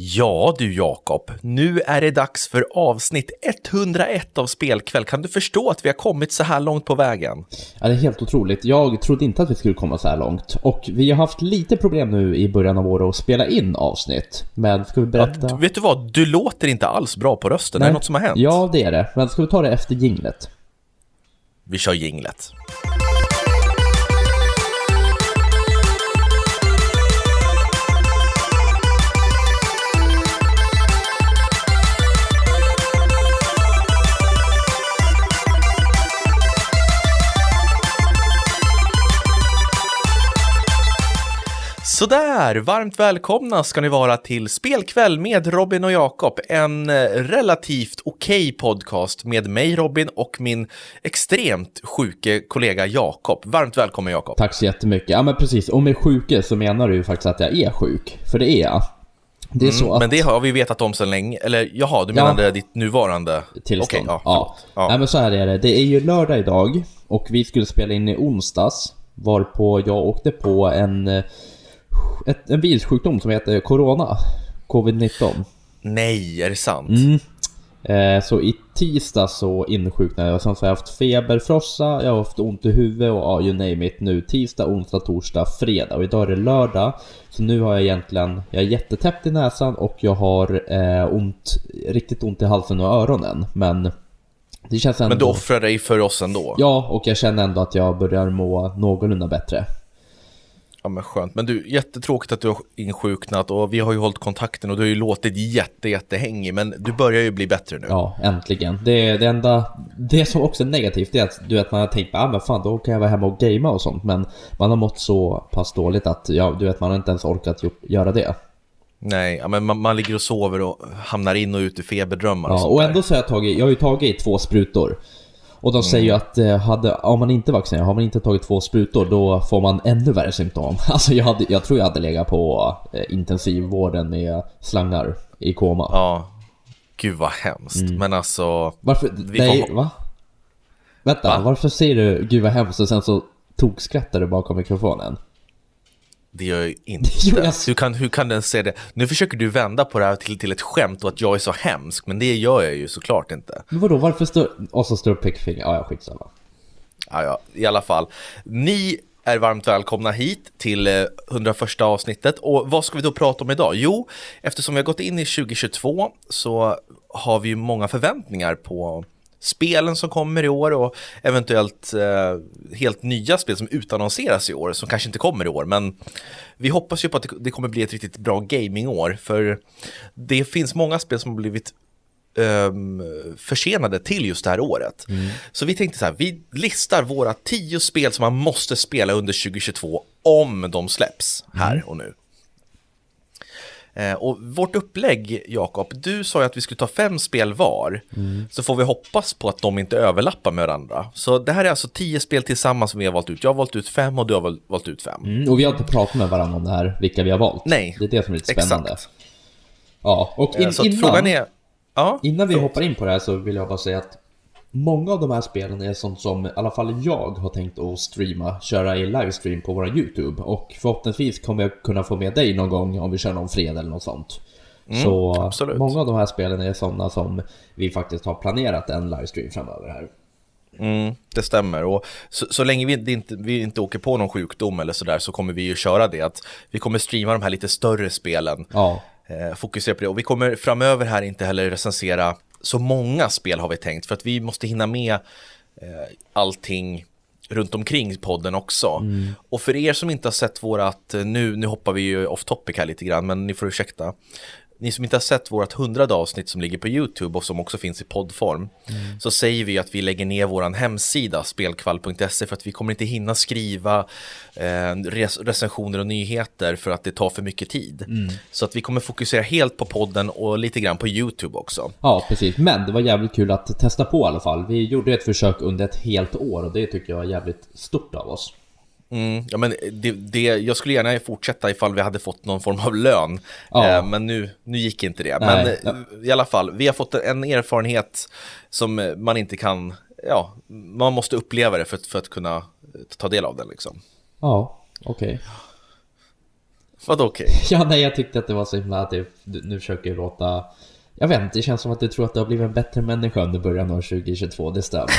Ja du Jakob, nu är det dags för avsnitt 101 av Spelkväll. Kan du förstå att vi har kommit så här långt på vägen? Ja, det är helt otroligt. Jag trodde inte att vi skulle komma så här långt. Och vi har haft lite problem nu i början av året att spela in avsnitt. Men ska vi berätta? Ja, vet du vad, du låter inte alls bra på rösten. Nej. Är det något som har hänt? Ja, det är det. Men ska vi ta det efter jinglet? Vi kör jinglet. Sådär, varmt välkomna ska ni vara till Spelkväll med Robin och Jakob. En eh, relativt okej okay podcast med mig Robin och min extremt sjuke kollega Jakob. Varmt välkommen Jakob. Tack så jättemycket. Ja men precis, och med sjuke så menar du ju faktiskt att jag är sjuk. För det är jag. Det är mm, så att... Men det har vi vetat om så länge. Eller jaha, du menade ja. ditt nuvarande tillstånd? Okay, ja, ja. ja. Nej men så här är det. Det är ju lördag idag och vi skulle spela in i onsdags. Varpå jag åkte på en eh, ett, en virussjukdom som heter Corona. Covid-19. Nej, är det sant? Mm. Eh, så i tisdag så insjuknade jag. Sen så har jag haft feber, frossa, jag har haft ont i huvudet och ja, you name it nu. Tisdag, onsdag, torsdag, fredag och idag är det lördag. Så nu har jag egentligen, jag är jättetäppt i näsan och jag har eh, ont, riktigt ont i halsen och öronen. Men det känns ändå... Men du offrar dig för oss ändå? Ja, och jag känner ändå att jag börjar må någorlunda bättre. Ja men skönt, men du, jättetråkigt att du har insjuknat och vi har ju hållit kontakten och du har ju låtit jätte, jättehängig, men du börjar ju bli bättre nu. Ja, äntligen. Det, det enda, det som också är negativt är att du vet, man har tänkt, ah men fan då kan jag vara hemma och gamea och sånt, men man har mått så pass dåligt att, ja, du vet, man har inte ens orkat göra det. Nej, men man, man, ligger och sover och hamnar in och ut i feberdrömmar och Ja, och ändå så har jag tagit, jag har ju tagit två sprutor. Och de säger ju mm. att eh, hade, om man inte vaccinerar, har man inte tagit två sprutor, då får man ännu värre symptom. Alltså jag, hade, jag tror jag hade legat på eh, intensivvården med slangar i koma. Ja, gud vad hemskt. Mm. Men alltså... Varför? Nej, får... va? Vänta, va? varför säger du gud vad hemskt och sen så tokskrattar du bakom mikrofonen? Det gör jag inte. Hur kan, hur kan den säga det? Nu försöker du vända på det här till, till ett skämt och att jag är så hemsk, men det gör jag ju såklart inte. Men vadå, varför står... Och så står pekfinger. Ja, ja, skitsamma. Ja, ja, i alla fall. Ni är varmt välkomna hit till 101 eh, avsnittet. Och vad ska vi då prata om idag? Jo, eftersom vi har gått in i 2022 så har vi ju många förväntningar på spelen som kommer i år och eventuellt eh, helt nya spel som utannonseras i år som kanske inte kommer i år. Men vi hoppas ju på att det, kommer bli ett riktigt bra gamingår för det finns många spel som har blivit um, försenade till just det här året. Mm. Så vi tänkte så här, vi listar våra tio spel som man måste spela under 2022 om de släpps här mm. och nu. Eh, och vårt upplägg, Jakob, du sa ju att vi skulle ta fem spel var. Mm. Så får vi hoppas på att de inte överlappar med varandra. Så det här är alltså tio spel tillsammans som vi har valt ut. Jag har valt ut fem och du har valt ut fem. Mm, och vi har inte pratat med varandra om det här, vilka vi har valt. Nej, Det är det som är lite spännande. Exakt. Ja, och in, så innan, är... Ja, innan vi hoppar in på det här så vill jag bara säga att Många av de här spelen är sånt som i alla fall jag har tänkt att streama, köra i livestream på våra YouTube och förhoppningsvis kommer jag kunna få med dig någon gång om vi kör någon fred eller något sånt. Mm, så absolut. många av de här spelen är sådana som vi faktiskt har planerat en livestream framöver här. Mm, det stämmer och så, så länge vi inte, vi inte åker på någon sjukdom eller sådär så kommer vi ju köra det att vi kommer streama de här lite större spelen. Ja. Eh, fokusera på det och vi kommer framöver här inte heller recensera så många spel har vi tänkt för att vi måste hinna med eh, allting runt omkring podden också. Mm. Och för er som inte har sett vårat, eh, nu, nu hoppar vi ju off topic här lite grann, men ni får ursäkta ni som inte har sett vårt hundrade avsnitt som ligger på YouTube och som också finns i poddform mm. så säger vi att vi lägger ner vår hemsida spelkvall.se för att vi kommer inte hinna skriva eh, recensioner och nyheter för att det tar för mycket tid. Mm. Så att vi kommer fokusera helt på podden och lite grann på YouTube också. Ja, precis. Men det var jävligt kul att testa på i alla fall. Vi gjorde ett försök under ett helt år och det tycker jag är jävligt stort av oss. Mm, ja, men det, det, jag skulle gärna fortsätta ifall vi hade fått någon form av lön, ja. eh, men nu, nu gick inte det. Nej, men ja. i alla fall, vi har fått en erfarenhet som man inte kan, ja, man måste uppleva det för, för att kunna ta del av den liksom. Ja, okej. Okay. Vadå okej? Okay? Ja, nej, jag tyckte att det var så himla du nu försöker låta... Jag vet inte, det känns som att du tror att du har blivit en bättre människa under början av 2022, det stämmer.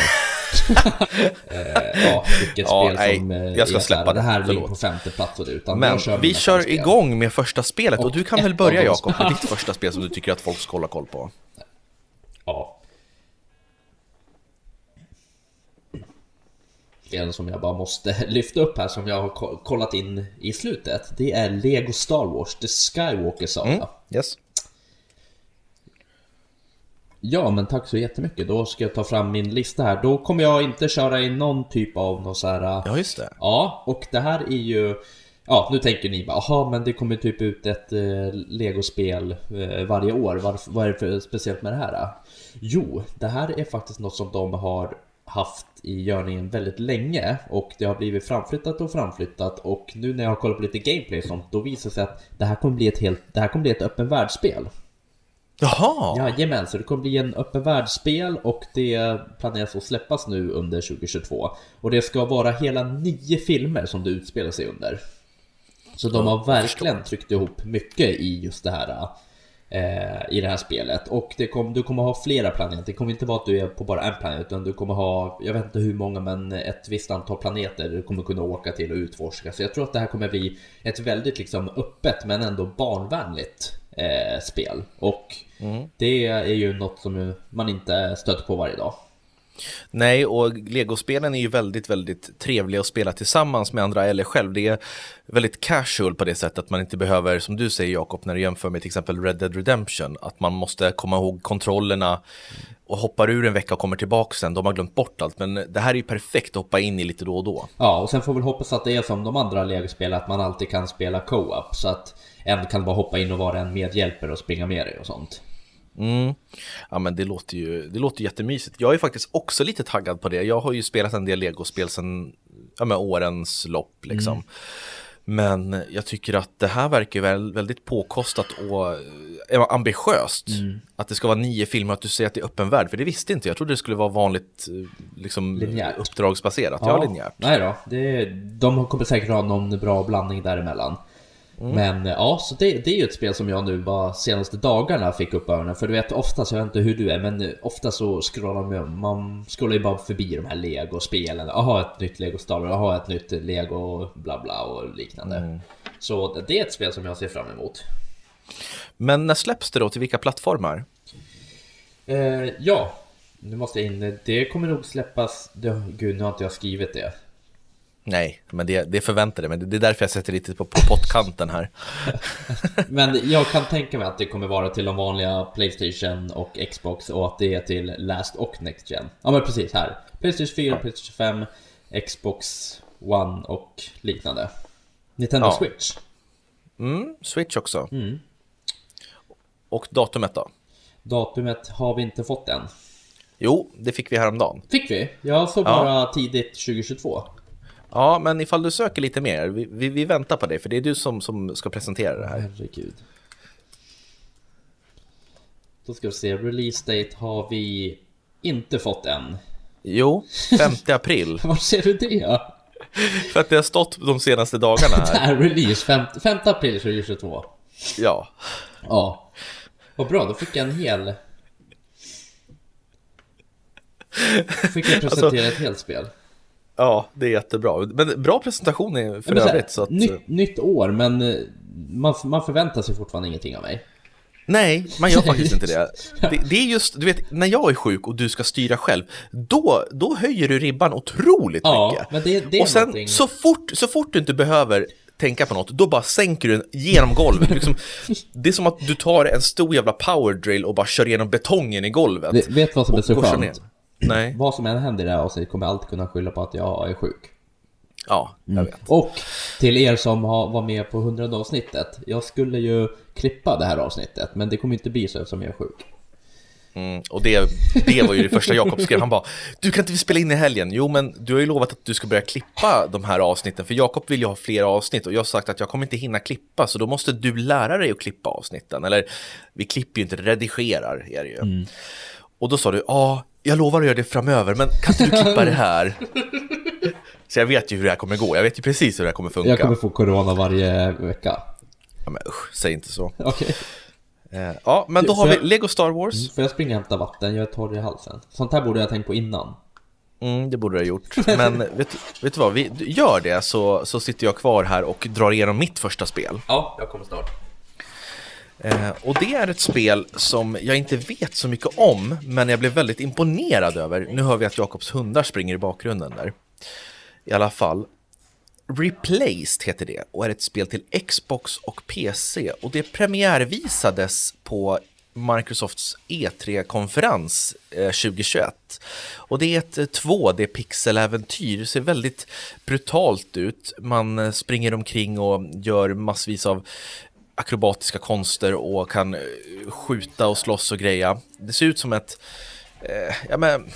eh, ja, vilket ja, spel nej, som... Eh, jag ska släppa det. Det här ligger på femte plats och det, utan Men kör vi kör spel. igång med första spelet och, och du kan väl börja Jakob med ditt första spel som du tycker att folk ska hålla koll på. Ja. spelen som jag bara måste lyfta upp här som jag har kollat in i slutet. Det är Lego Star Wars The Skywalker Saga. Mm, yes. Ja, men tack så jättemycket. Då ska jag ta fram min lista här. Då kommer jag inte köra i någon typ av någon så här... Ja, just det. Ja, och det här är ju... Ja, nu tänker ni bara, aha, men det kommer typ ut ett eh, Lego-spel eh, varje år. Varför, vad är det för speciellt med det här? Jo, det här är faktiskt något som de har haft i görningen väldigt länge och det har blivit framflyttat och framflyttat och nu när jag har kollat på lite gameplay och sånt då visar det sig att det här kommer bli ett helt, det här kommer bli ett öppen världsspel. Jaha! Jajamän, så det kommer bli en öppen världsspel och det planeras att släppas nu under 2022. Och det ska vara hela nio filmer som det utspelar sig under. Så de har verkligen tryckt ihop mycket i just det här eh, i det här spelet. Och det kom, du kommer ha flera planeter. Det kommer inte vara att du är på bara en planet utan du kommer ha, jag vet inte hur många men ett visst antal planeter du kommer kunna åka till och utforska. Så jag tror att det här kommer bli ett väldigt liksom öppet men ändå barnvänligt eh, spel. Och mm. det är ju något som man inte stöter på varje dag. Nej, och legospelen är ju väldigt, väldigt trevliga att spela tillsammans med andra eller själv. Det är väldigt casual på det sättet att man inte behöver, som du säger Jakob, när du jämför med till exempel Red Dead Redemption, att man måste komma ihåg kontrollerna och hoppar ur en vecka och kommer tillbaka sen, de har glömt bort allt. Men det här är ju perfekt att hoppa in i lite då och då. Ja, och sen får vi hoppas att det är som de andra legospel, att man alltid kan spela co-op, så att en kan bara hoppa in och vara en medhjälpare och springa med dig och sånt. Mm. Ja men det låter ju det låter jättemysigt. Jag är faktiskt också lite taggad på det. Jag har ju spelat en del legospel sedan ja, med årens lopp liksom. Mm. Men jag tycker att det här verkar väl, väldigt påkostat och äh, ambitiöst. Mm. Att det ska vara nio filmer och att du säger att det är öppen värld. För det visste inte jag. trodde det skulle vara vanligt eh, liksom, linjärt. uppdragsbaserat. Ja, ja linjärt. Nej då, det, de kommer säkert ha någon bra blandning däremellan. Mm. Men ja, så det, det är ju ett spel som jag nu bara senaste dagarna fick upp öronen. För du vet oftast, jag vet inte hur du är, men ofta så scrollar man, man scrollar ju bara förbi de här Lego-spelen. Jaha, ett nytt Lego Star Wars, jaha, ett nytt Lego bla bla och liknande. Mm. Så det är ett spel som jag ser fram emot. Men när släpps det då? Till vilka plattformar? Eh, ja, nu måste jag in. Det kommer nog släppas. Det, gud, nu har inte jag skrivit det. Nej, men det, det förväntade jag mig. Det är därför jag sätter lite på, på pottkanten här. men jag kan tänka mig att det kommer vara till de vanliga Playstation och Xbox och att det är till Last och Next Gen. Ja men precis här. Playstation 4, ja. Playstation 5, Xbox One och liknande. Nintendo ja. Switch. Mm, Switch också. Mm. Och datumet då? Datumet har vi inte fått än. Jo, det fick vi häromdagen. Fick vi? Jag såg bara ja. tidigt 2022. Ja, men ifall du söker lite mer, vi, vi, vi, väntar på det, för det är du som, som ska presentera det här. Herregud. Då ska vi se, release date har vi inte fått än. Jo, 5 april. Var ser du det? för att det har stått de senaste dagarna här. Där, release, 5, 5 april 2022. Ja. Ja. Vad bra, då fick jag en hel... Då fick jag presentera alltså, ett helt spel. Ja, det är jättebra. Men bra presentation för men övrigt. Så att... nytt, nytt år, men eh, man, man förväntar sig fortfarande ingenting av mig. Nej, man gör faktiskt inte det. det. det. är just, du vet, när jag är sjuk och du ska styra själv, då, då höjer du ribban otroligt ja, mycket. Men det, det och sen någonting... så, fort, så fort du inte behöver tänka på något, då bara sänker du den genom golvet. Liksom, det är som att du tar en stor jävla power drill och bara kör igenom betongen i golvet. Vet, vet vad som är så skönt? Nej. Vad som än händer i det här avsnittet kommer jag alltid kunna skylla på att jag är sjuk. Ja, jag mm. vet. Och till er som har, var med på 100 avsnittet. Jag skulle ju klippa det här avsnittet, men det kommer inte bli så eftersom jag är sjuk. Mm, och det, det var ju det första Jakob skrev, han bara Du kan inte spela in i helgen? Jo men du har ju lovat att du ska börja klippa de här avsnitten För Jakob vill ju ha fler avsnitt och jag har sagt att jag kommer inte hinna klippa Så då måste du lära dig att klippa avsnitten Eller vi klipper ju inte, redigerar är det ju mm. Och då sa du, ja jag lovar att göra det framöver, men kan inte du klippa det här? Så jag vet ju hur det här kommer gå, jag vet ju precis hur det här kommer funka. Jag kommer få corona varje vecka. Ja men usch, säg inte så. Okej. Okay. Eh, ja, men då har vi Lego Star Wars. Mm, får jag springa och hämta vatten? Jag är torr i halsen. Sånt här borde jag ha tänkt på innan. Mm, det borde du ha gjort. Men vet, vet du vad, vi gör det så, så sitter jag kvar här och drar igenom mitt första spel. Ja, jag kommer snart. Eh, och det är ett spel som jag inte vet så mycket om, men jag blev väldigt imponerad över. Nu hör vi att Jakobs hundar springer i bakgrunden där. I alla fall. Replaced heter det och är ett spel till Xbox och PC och det premiärvisades på Microsofts E3-konferens 2021. Eh, och det är ett eh, 2D-pixeläventyr, det ser väldigt brutalt ut. Man eh, springer omkring och gör massvis av akrobatiska konster och kan eh, skjuta och slåss och greja. Det ser ut som ett, eh, ja men,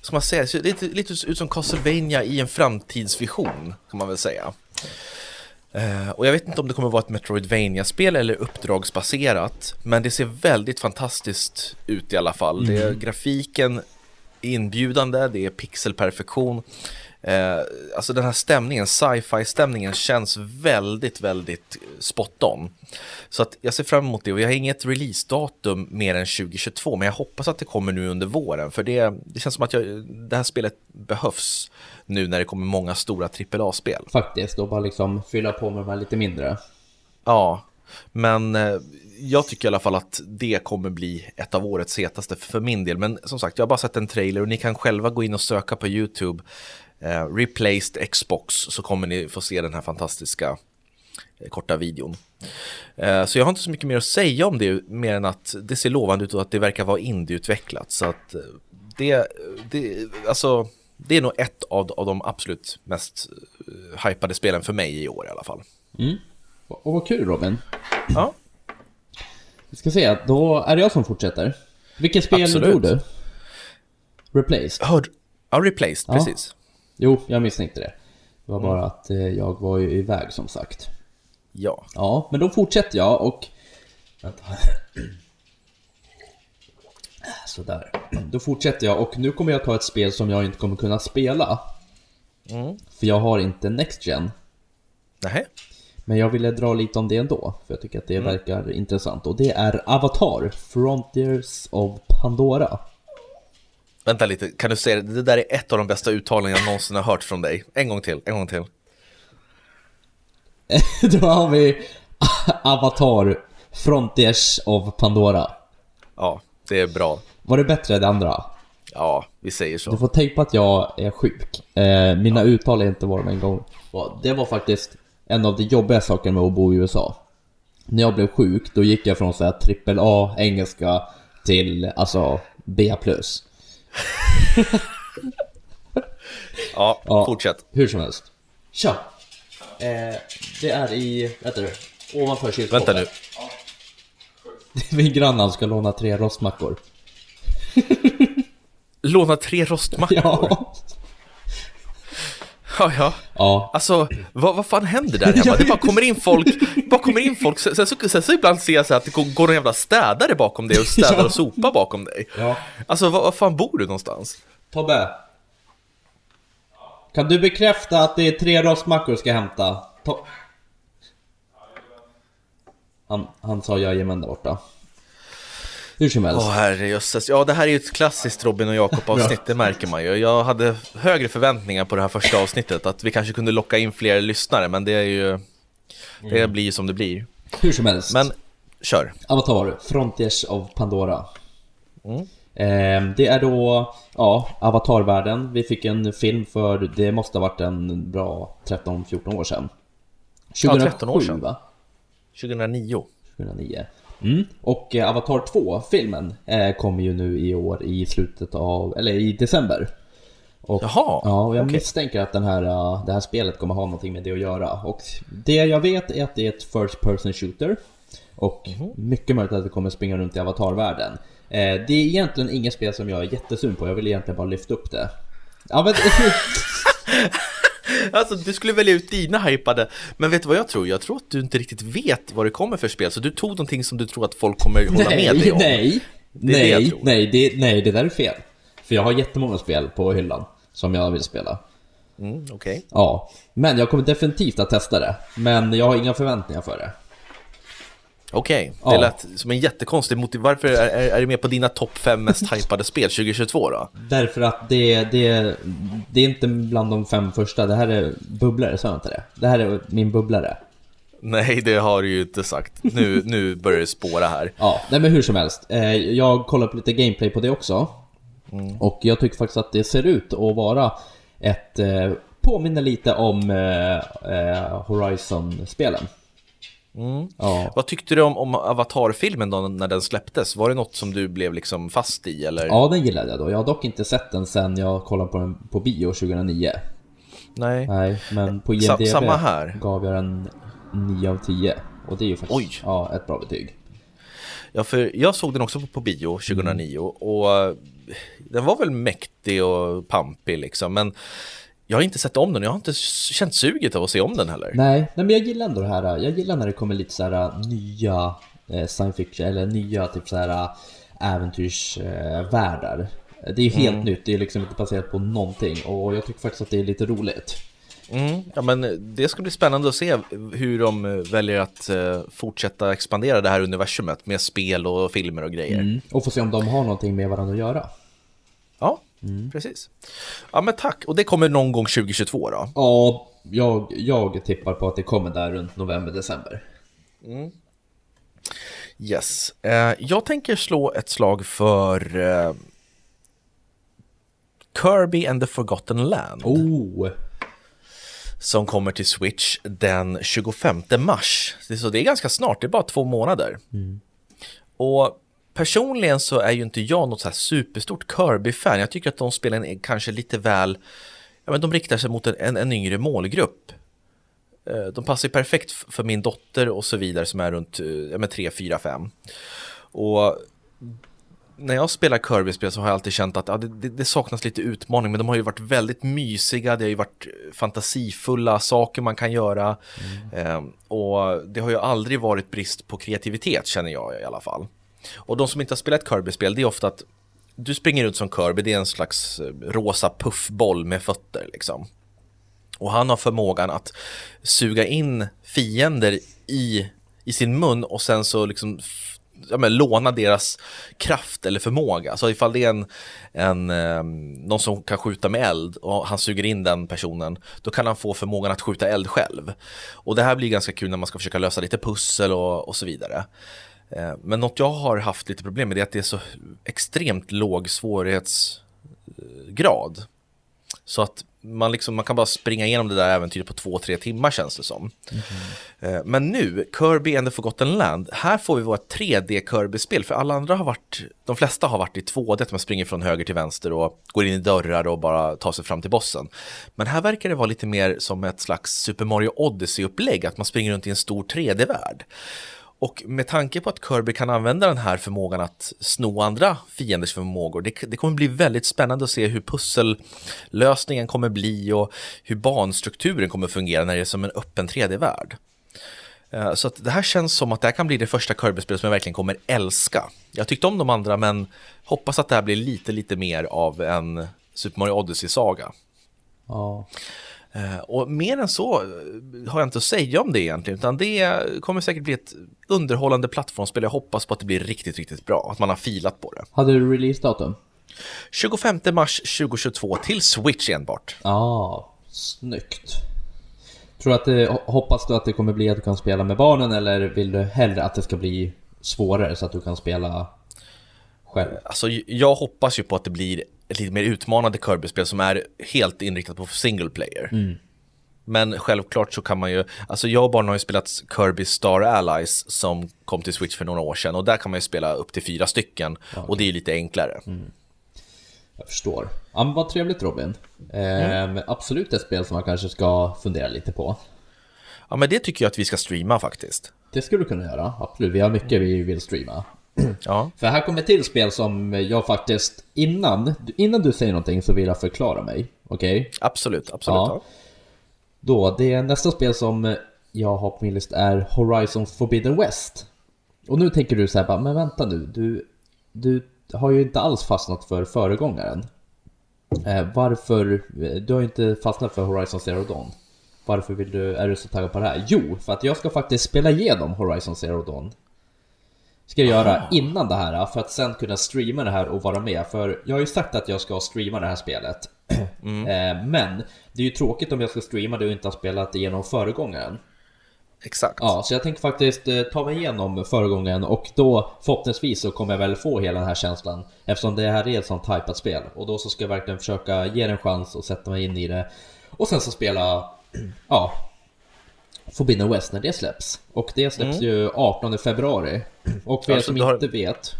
ska man säga, det ser lite, lite ut som Castlevania i en framtidsvision, kan man väl säga. Eh, och jag vet inte om det kommer vara ett Metroidvania-spel eller uppdragsbaserat, men det ser väldigt fantastiskt ut i alla fall. Mm. Det är grafiken inbjudande, det är pixelperfektion. Eh, alltså den här stämningen, sci-fi stämningen känns väldigt, väldigt spot on. Så att jag ser fram emot det och jag har inget releasedatum mer än 2022 men jag hoppas att det kommer nu under våren för det, det känns som att jag, det här spelet behövs nu när det kommer många stora AAA-spel. Faktiskt, och bara liksom fylla på med de här lite mindre. Ja, men eh, jag tycker i alla fall att det kommer bli ett av årets hetaste för min del. Men som sagt, jag har bara sett en trailer och ni kan själva gå in och söka på YouTube eh, Replaced Xbox så kommer ni få se den här fantastiska eh, korta videon. Eh, så jag har inte så mycket mer att säga om det mer än att det ser lovande ut och att det verkar vara indieutvecklat. Så att eh, det, det, alltså, det är nog ett av, av de absolut mest uh, hypade spelen för mig i år i alla fall. Mm. Och vad kul Robin. Ja. Vi ska se, då är det jag som fortsätter. Vilket spel Absolut. tror du? Replaced? Ja, Replaced, ja. precis. Jo, jag misstänkte det. Det var mm. bara att eh, jag var ju iväg som sagt. Ja. Ja, men då fortsätter jag och... Vänta. Sådär. Då fortsätter jag och nu kommer jag ta ett spel som jag inte kommer kunna spela. Mm. För jag har inte Next Gen. Nej. Men jag ville dra lite om det ändå, för jag tycker att det mm. verkar intressant. Och det är Avatar, Frontiers of Pandora. Vänta lite, kan du säga det? Det där är ett av de bästa uttalanden jag någonsin har hört från dig. En gång till, en gång till. Då har vi Avatar, Frontiers of Pandora. Ja, det är bra. Var det bättre det andra? Ja, vi säger så. Du får tänka på att jag är sjuk. Eh, mina ja. uttal är inte vad de en gång Det var faktiskt en av de jobbiga sakerna med att bo i USA. När jag blev sjuk, då gick jag från så här trippel A engelska till alltså B+. ja, ja, fortsätt. Hur som helst. Tja! Eh, det är i, vänta du, ovanför kylskåpet. Vänta nu. Min granne ska låna tre rostmackor. låna tre rostmackor? Ja. Ja, ja. ja. Alltså, vad, vad fan händer där hemma? Det bara kommer in folk, bara kommer in folk, sen, sen, så, sen så ibland ser jag så att det går en jävla städare bakom dig och städar ja. och sopar bakom dig. Ja. Alltså, vad, vad fan bor du någonstans? Tobbe. Kan du bekräfta att det är tre rostmackor ska hämta? To han, han sa jajamän där borta. Hur som helst. Åh oh, herrejösses. Ja, det här är ju ett klassiskt Robin och Jakob avsnitt, det märker man ju. Jag hade högre förväntningar på det här första avsnittet, att vi kanske kunde locka in fler lyssnare, men det är ju... Det mm. blir ju som det blir. Hur som helst. Men, kör. Avatar, Frontiers of Pandora. Mm. Eh, det är då, ja, Avatarvärlden. Vi fick en film för, det måste ha varit en bra 13-14 år sedan. 2007, ja, 13 år sedan. va? 2009. 2009. Mm. Och eh, Avatar 2-filmen eh, kommer ju nu i år i slutet av, eller i december. Och, Jaha, ja, och jag okay. misstänker att den här, uh, det här spelet kommer ha någonting med det att göra. Och det jag vet är att det är ett First Person Shooter. Och mm mycket möjligt att det kommer springa runt i Avatar-världen. Eh, det är egentligen inget spel som jag är jättesun på, jag vill egentligen bara lyfta upp det. Ja, men... Alltså du skulle välja ut dina hypade, men vet du vad jag tror? Jag tror att du inte riktigt vet vad det kommer för spel, så du tog någonting som du tror att folk kommer hålla nej, med dig om. Nej, det nej, det nej, det, nej, det där är fel. För jag har jättemånga spel på hyllan som jag vill spela. Mm, Okej. Okay. Ja, men jag kommer definitivt att testa det. Men jag har inga förväntningar för det. Okej, okay. det lät som en jättekonstig motiv. Varför är, är, är det med på dina topp 5 mest hypade spel 2022 då? Därför att det, det, det är inte bland de fem första, det här är bubblare, sa jag inte det? Det här är min bubblare. Nej, det har du ju inte sagt. Nu, nu börjar det spåra här. Ja, nej men hur som helst. Eh, jag kollar på lite gameplay på det också. Mm. Och jag tycker faktiskt att det ser ut att vara ett... Eh, påminner lite om eh, Horizon-spelen. Mm. Ja. Vad tyckte du om, om Avatar-filmen då när den släpptes? Var det något som du blev liksom fast i eller? Ja, den gillade jag då. Jag har dock inte sett den sen jag kollade på den på bio 2009. Nej. Nej, men på IMDB Samma här. gav jag den 9 av 10. Och det är ju faktiskt Oj. Ja, ett bra betyg. Ja, för jag såg den också på, på bio 2009 mm. och eh, den var väl mäktig och pampig liksom, men jag har inte sett om den, jag har inte känt suget av att se om den heller. Nej, nej men jag gillar ändå det här, jag gillar när det kommer lite så här äh, nya eh, science fiction, eller nya typ så här äh, äventyrsvärldar. Eh, det är ju helt mm. nytt, det är liksom inte baserat på någonting och jag tycker faktiskt att det är lite roligt. Mm, ja men det ska bli spännande att se hur de väljer att fortsätta expandera det här universumet med spel och filmer och grejer. Mm. Och få se om de har någonting med varandra att göra. Mm. precis. Ja men tack, och det kommer någon gång 2022 då? Ja, jag, jag tippar på att det kommer där runt november-december. Mm. Yes, uh, jag tänker slå ett slag för uh, Kirby and the Forgotten Land. Oh! som kommer till Switch den 25 mars. Så det är ganska snart, det är bara två månader. Mm. Och personligen så är ju inte jag något så här superstort Kirby-fan. Jag tycker att de spelen är kanske lite väl, ja men de riktar sig mot en, en yngre målgrupp. Eh, de passar ju perfekt för min dotter och så vidare som är runt ja, 3, 4, 5. Och när jag spelar Kirby-spel så har jag alltid känt att ja, det, det, saknas lite utmaning, men de har ju varit väldigt mysiga, det har ju varit fantasifulla saker man kan göra. Mm. Eh, och det har ju aldrig varit brist på kreativitet känner jag i alla fall. Och de som inte har spelat Kirby-spel, det är ofta att du springer ut som Kirby, det är en slags eh, rosa puffboll med fötter liksom. Och han har förmågan att suga in fiender i, i sin mun och sen så liksom ja, men, låna deras kraft eller förmåga. Så ifall det är en, en, eh, någon som kan skjuta med eld och han suger in den personen, då kan han få förmågan att skjuta eld själv. Och det här blir ganska kul när man ska försöka lösa lite pussel och, och så vidare. Eh, men något jag har haft lite problem med är att det är så extremt låg svårighetsgrad. Så att man, liksom, man kan bara springa igenom det där äventyret på två, tre timmar känns det som. Mm. Men nu, Kirby and the Forgotten Land, här får vi vårt 3D Kirby-spel, för alla andra har varit, de flesta har varit i 2D, att man springer från höger till vänster och går in i dörrar och bara tar sig fram till bossen. Men här verkar det vara lite mer som ett slags Super Mario Odyssey-upplägg, att man springer runt i en stor 3D-värld. Och med tanke på att Kirby kan använda den här förmågan att sno andra fienders förmågor, det, det, kommer bli väldigt spännande att se hur pussellösningen kommer bli och hur banstrukturen kommer fungera när det är som en öppen 3D-värld. Eh, så att det här känns som att det här kan bli det första Kirby-spelet som jag verkligen kommer älska. Jag tyckte om de andra men hoppas att det här blir lite, lite mer av en Super Mario Odyssey-saga. Ja. Eh, och mer än så eh, har jag inte att säga om det egentligen, utan det kommer säkert bli ett underhållande plattformsspel. Jag hoppas på att det blir riktigt, riktigt bra, att man har filat på det. Hade du releasedatum? 25 mars 2022 till Switch enbart. Ja, ah, snyggt. Tror att det, hoppas du att det kommer bli att du kan spela med barnen eller vill du hellre att det ska bli svårare så att du kan spela själv? Alltså, jag hoppas ju på att det blir ett lite mer utmanande Kirby-spel som är helt inriktat på single player. Mm. Men självklart så kan man ju, alltså jag och barnen har ju spelat Kirby Star Allies som kom till Switch för några år sedan och där kan man ju spela upp till fyra stycken okay. och det är ju lite enklare. Mm. Jag förstår. Ja, men vad trevligt Robin. Eh, mm. Absolut ett spel som man kanske ska fundera lite på. Ja men det tycker jag att vi ska streama faktiskt. Det skulle du kunna göra, absolut. Vi har mycket vi vill streama. Ja. För här kommer till spel som jag faktiskt innan, innan du säger någonting så vill jag förklara mig. Okej? Okay? Absolut, absolut. Ja. Då, det är nästa spel som jag har på min lista är Horizon Forbidden West. Och nu tänker du så här, men vänta nu, du, du har ju inte alls fastnat för föregångaren. Eh, varför, du har ju inte fastnat för Horizon Zero Dawn. Varför vill du, är du så taggad på det här? Jo, för att jag ska faktiskt spela igenom Horizon Zero Dawn Ska jag göra innan det här för att sen kunna streama det här och vara med. För jag har ju sagt att jag ska streama det här spelet. Mm. Eh, men det är ju tråkigt om jag ska streama det och inte har spelat igenom föregångaren. Exakt. Ja, så jag tänker faktiskt eh, ta mig igenom föregångaren och då förhoppningsvis så kommer jag väl få hela den här känslan eftersom det här är ett sånt typat spel och då så ska jag verkligen försöka ge det en chans och sätta mig in i det och sen så spela, ja, Forbidden West när det släpps. Och det släpps mm. ju 18 februari. Och för er som har, inte vet...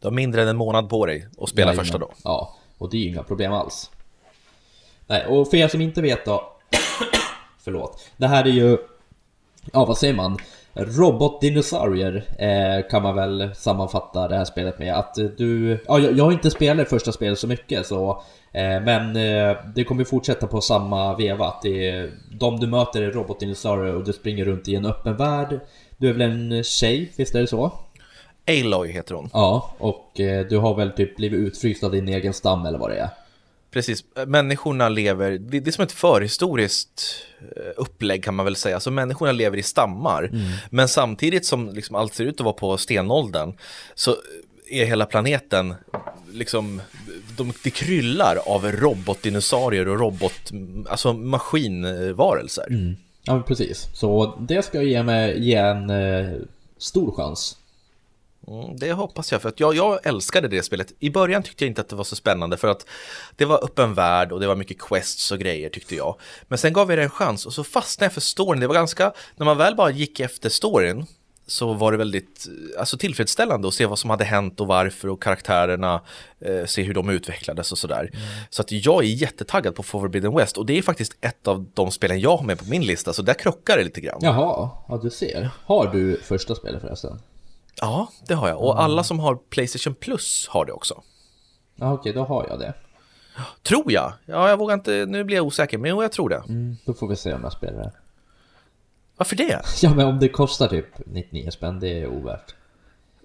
Du har mindre än en månad på dig att spela första då. Ja, och det är ju inga problem alls. Nej, och för er som inte vet då... förlåt. Det här är ju... Ja, vad säger man? Robotdinosaurier eh, kan man väl sammanfatta det här spelet med. Att du... Ja, jag, har inte spelat första spelet så mycket så Eh, men eh, det kommer fortsätta på samma veva. Att det är, de du möter är robotdinosaurier och du springer runt i en öppen värld. Du är väl en tjej, visst är det så? Aloy heter hon. Ja, och eh, du har väl typ blivit utfryst av din egen stam eller vad det är. Precis, människorna lever, det är som ett förhistoriskt upplägg kan man väl säga, så människorna lever i stammar. Mm. Men samtidigt som liksom allt ser ut att vara på stenåldern så är hela planeten liksom, de, det kryllar av robotdinosaurier och robot, alltså maskinvarelser. Mm. Ja, precis. Så det ska ge mig ge en eh, stor chans. Mm, det hoppas jag, för att jag, jag älskade det spelet. I början tyckte jag inte att det var så spännande för att det var öppen värld och det var mycket quests och grejer tyckte jag. Men sen gav jag det en chans och så fastnade jag för storyn. Det var ganska, när man väl bara gick efter storyn så var det väldigt alltså, tillfredsställande att se vad som hade hänt och varför och karaktärerna, eh, se hur de utvecklades och sådär. Mm. Så att jag är jättetaggad på Forbidden West och det är faktiskt ett av de spelen jag har med på min lista, så där krockar det lite grann. Jaha, ja du ser. Har du första spelet förresten? Ja, det har jag. Och mm. alla som har Playstation Plus har det också. Ja, okej, då har jag det. Tror jag. Ja, jag vågar inte, nu blir jag osäker, men jag tror det. Mm, då får vi se om jag spelar det. Varför det? Ja men om det kostar typ 99 spänn, det är ovärt.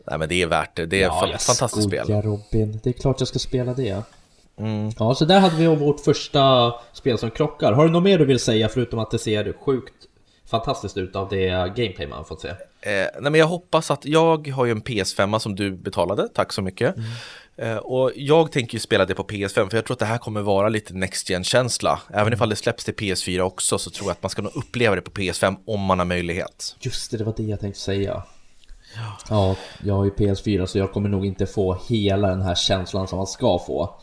Nej men det är värt det, det är ja, ett fantastiskt spel. Ja Robin, det är klart jag ska spela det. Mm. Ja, så där hade vi vårt första spel som krockar. Har du något mer du vill säga förutom att det ser sjukt fantastiskt ut av det gameplay man fått se? Eh, nej men jag hoppas att, jag har ju en PS5 som du betalade, tack så mycket. Mm. Eh, och jag tänker ju spela det på PS5 för jag tror att det här kommer vara lite Next gen känsla Även mm. ifall det släpps till PS4 också så tror jag att man ska nog uppleva det på PS5 om man har möjlighet. Just det, det var det jag tänkte säga. Ja. ja, jag har ju PS4 så jag kommer nog inte få hela den här känslan som man ska få.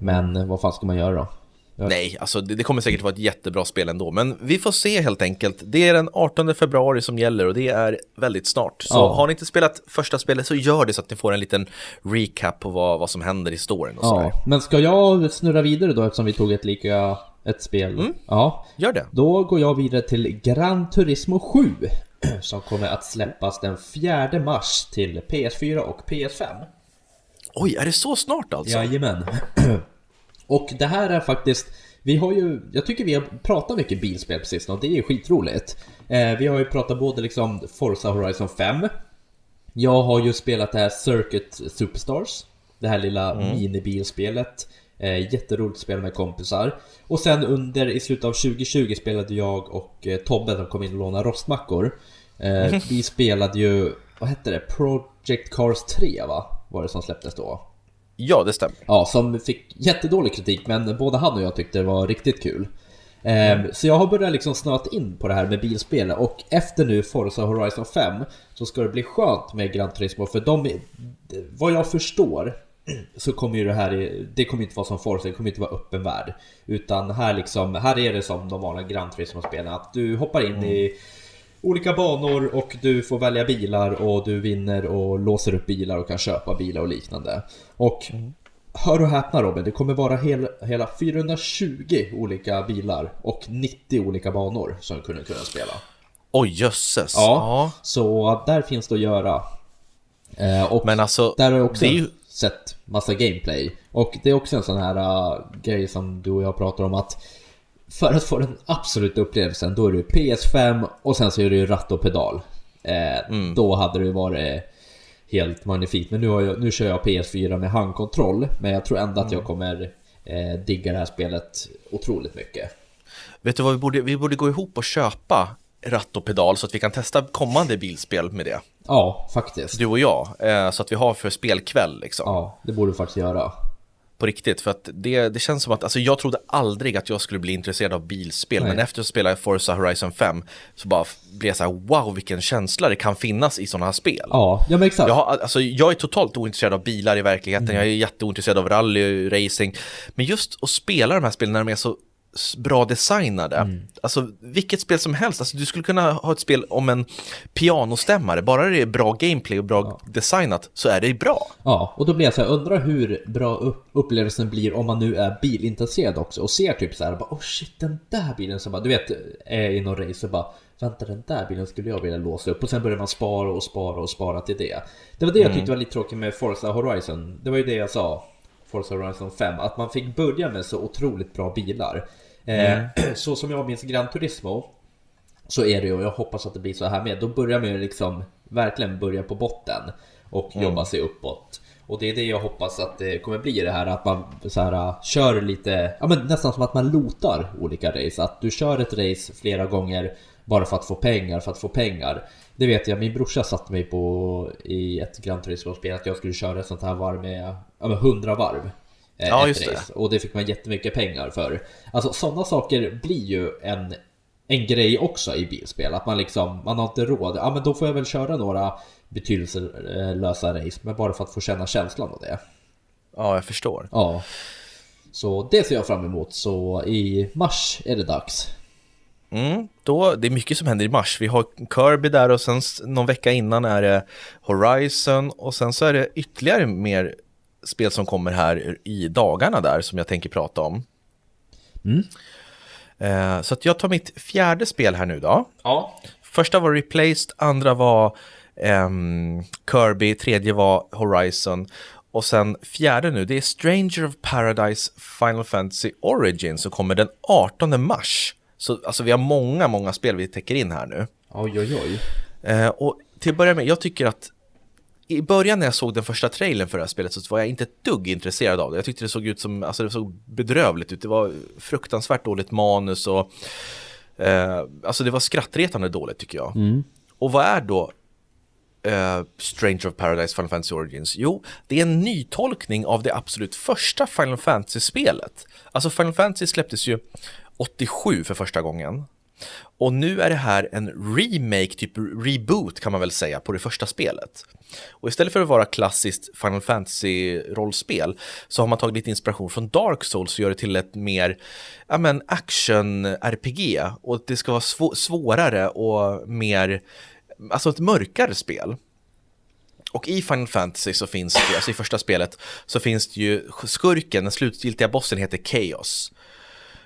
Men vad fan ska man göra då? Nej, alltså det, det, kommer säkert vara ett jättebra spel ändå, men vi får se helt enkelt. Det är den 18 februari som gäller och det är väldigt snart. Så ja. har ni inte spelat första spelet så gör det så att ni får en liten recap på vad, vad som händer i storyn och ja. Men ska jag snurra vidare då eftersom vi tog ett lika ett spel? Mm. Ja, gör det. Då går jag vidare till Gran Turismo 7 som kommer att släppas den 4 mars till PS4 och PS5. Oj, är det så snart alltså? Jajamän. Och det här är faktiskt vi har ju, jag tycker vi har pratat mycket bilspel på sistone och det är skitroligt. Eh, vi har ju pratat både liksom Forza Horizon 5. Jag har ju spelat det här Circuit Superstars. Det här lilla mm. minibilspelet. Eh, jätteroligt spel med kompisar. Och sen under, i slutet av 2020 spelade jag och eh, Tobbe som kom in och lånade rostmackor. Eh. Vi spelade ju, vad hette det? Project Cars 3 va? Var det som släpptes då? Ja, det stämmer. Ja, som fick jättedålig kritik, men både han och jag tyckte det var riktigt kul. Mm. Så jag har börjat liksom snöat in på det här med bilspel och efter nu Forza Horizon 5 så ska det bli skönt med Gran Turismo för de, vad jag förstår så kommer ju det här, det kommer inte vara som Forza, det kommer inte vara öppen värld. Utan här liksom, här är det som de vanliga Gran Turismo-spelen, att du hoppar in mm. i olika banor och du får välja bilar och du vinner och låser upp bilar och kan köpa bilar och liknande. Och mm. hör och häpna Robin, det kommer vara hel, hela 420 olika bilar och 90 olika banor som du kunde kunna spela. Oj jösses! Ja, ja, så där finns det att göra. Eh, och Men alltså, där har jag också ju... sett massa gameplay. Och det är också en sån här uh, grej som du och jag pratar om att för att få den absoluta upplevelsen, då är det PS5 och sen så är det ju ratt och pedal. Eh, mm. Då hade det varit helt magnifikt. Men nu, har jag, nu kör jag PS4 med handkontroll. Men jag tror ändå att jag mm. kommer eh, digga det här spelet otroligt mycket. Vet du vad vi borde, vi borde gå ihop och köpa ratt och pedal så att vi kan testa kommande bilspel med det. Ja, faktiskt. Du och jag, eh, så att vi har för spelkväll liksom. Ja, det borde du faktiskt göra på riktigt. För att det, det känns som att, alltså jag trodde aldrig att jag skulle bli intresserad av bilspel. Nej. Men efter att spela Forza Horizon 5 så bara blev jag så här, wow vilken känsla det kan finnas i sådana här spel. Ja, ja men exakt. Jag, har, alltså, jag är totalt ointresserad av bilar i verkligheten, mm. jag är jätteointresserad av rally, racing. Men just att spela de här spelen när de är så bra designade. Mm. Alltså vilket spel som helst, alltså, du skulle kunna ha ett spel om en pianostämmare, bara det är bra gameplay och bra ja. designat så är det bra. Ja, och då blir jag så här, undrar hur bra upplevelsen blir om man nu är bilintresserad också och ser typ så här, bara, oh shit den där bilen som bara, du vet, är i någon race och bara Vänta den där bilen skulle jag vilja låsa upp och sen börjar man spara och spara och spara till det. Det var det jag mm. tyckte var lite tråkigt med Forza Horizon. Det var ju det jag sa, Forza Horizon 5, att man fick börja med så otroligt bra bilar. Eh, mm. Så som jag minns Gran Turismo så är det ju, och jag hoppas att det blir så här med, då börjar man ju liksom verkligen börja på botten och mm. jobba sig uppåt. Och det är det jag hoppas att det kommer bli det här att man så här, kör lite, ja men nästan som att man lotar olika race. Att du kör ett race flera gånger bara för att få pengar, för att få pengar. Det vet jag, min brorsa satte mig på i ett Gran Turismo-spel att jag skulle köra ett sånt här varv med, ja, med 100 varv. Eh, ja, just race. det. Och det fick man jättemycket pengar för. Alltså sådana saker blir ju en, en grej också i bilspel. Att man liksom, man har inte råd. Ja men då får jag väl köra några betydelselösa race. Men bara för att få känna känslan av det. Ja, jag förstår. Ja. Så det ser jag fram emot. Så i mars är det dags. Mm, då, det är mycket som händer i mars. Vi har Kirby där och sen någon vecka innan är det Horizon och sen så är det ytterligare mer spel som kommer här i dagarna där som jag tänker prata om. Mm. Eh, så att jag tar mitt fjärde spel här nu då. Ja. Första var Replaced, andra var um, Kirby, tredje var Horizon och sen fjärde nu, det är Stranger of Paradise Final Fantasy Origin som kommer den 18 mars. Så alltså vi har många, många spel vi täcker in här nu. Oj, oj, oj. Eh, och till att börja med, jag tycker att i början när jag såg den första trailern för det här spelet så var jag inte ett dugg intresserad av det. Jag tyckte det såg ut som, alltså det såg bedrövligt ut. Det var fruktansvärt dåligt manus och eh, alltså det var skrattretande dåligt tycker jag. Mm. Och vad är då eh, Stranger of Paradise Final Fantasy Origins? Jo, det är en nytolkning av det absolut första Final Fantasy-spelet. Alltså Final Fantasy släpptes ju 87 för första gången. Och nu är det här en remake, typ reboot kan man väl säga, på det första spelet. Och istället för att vara klassiskt Final Fantasy-rollspel så har man tagit lite inspiration från Dark Souls och gör det till ett mer ja, men action-RPG. Och det ska vara sv svårare och mer, alltså ett mörkare spel. Och i Final Fantasy så finns det, alltså i första spelet, så finns det ju skurken, den slutgiltiga bossen heter Chaos.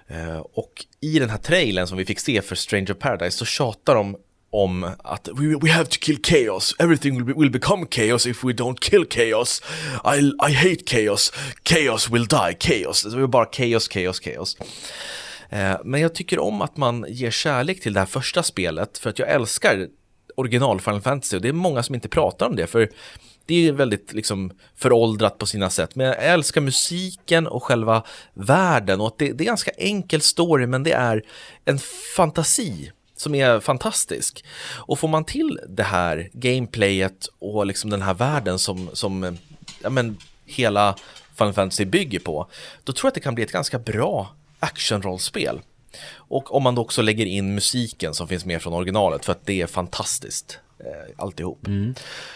Eh, och i den här trailern som vi fick se för Stranger Paradise så tjatar de om att we, we have to kill chaos, everything will, be, will become chaos if we don't kill chaos. I, I hate chaos, chaos will die, chaos. Det var bara chaos, chaos, chaos. Eh, men jag tycker om att man ger kärlek till det här första spelet för att jag älskar original Final Fantasy och det är många som inte pratar om det för det är väldigt liksom föråldrat på sina sätt. Men jag älskar musiken och själva världen och att det, det är ganska enkel story men det är en fantasi som är fantastisk. Och får man till det här gameplayet och liksom den här världen som, som ja, men, hela Final Fantasy bygger på, då tror jag att det kan bli ett ganska bra actionrollspel. Och om man då också lägger in musiken som finns med från originalet för att det är fantastiskt eh, alltihop. Mm.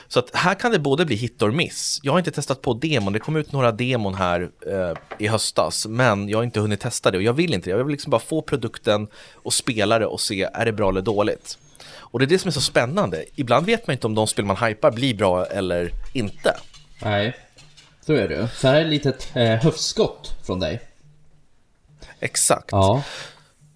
Så att här kan det både bli hit or miss. Jag har inte testat på demon, det kom ut några demon här eh, i höstas, men jag har inte hunnit testa det och jag vill inte det. Jag vill liksom bara få produkten och spela det och se, är det bra eller dåligt? Och det är det som är så spännande. Ibland vet man inte om de spel man hypar blir bra eller inte. Nej, så är det. Så här är ett litet eh, höftskott från dig. Exakt. Ja.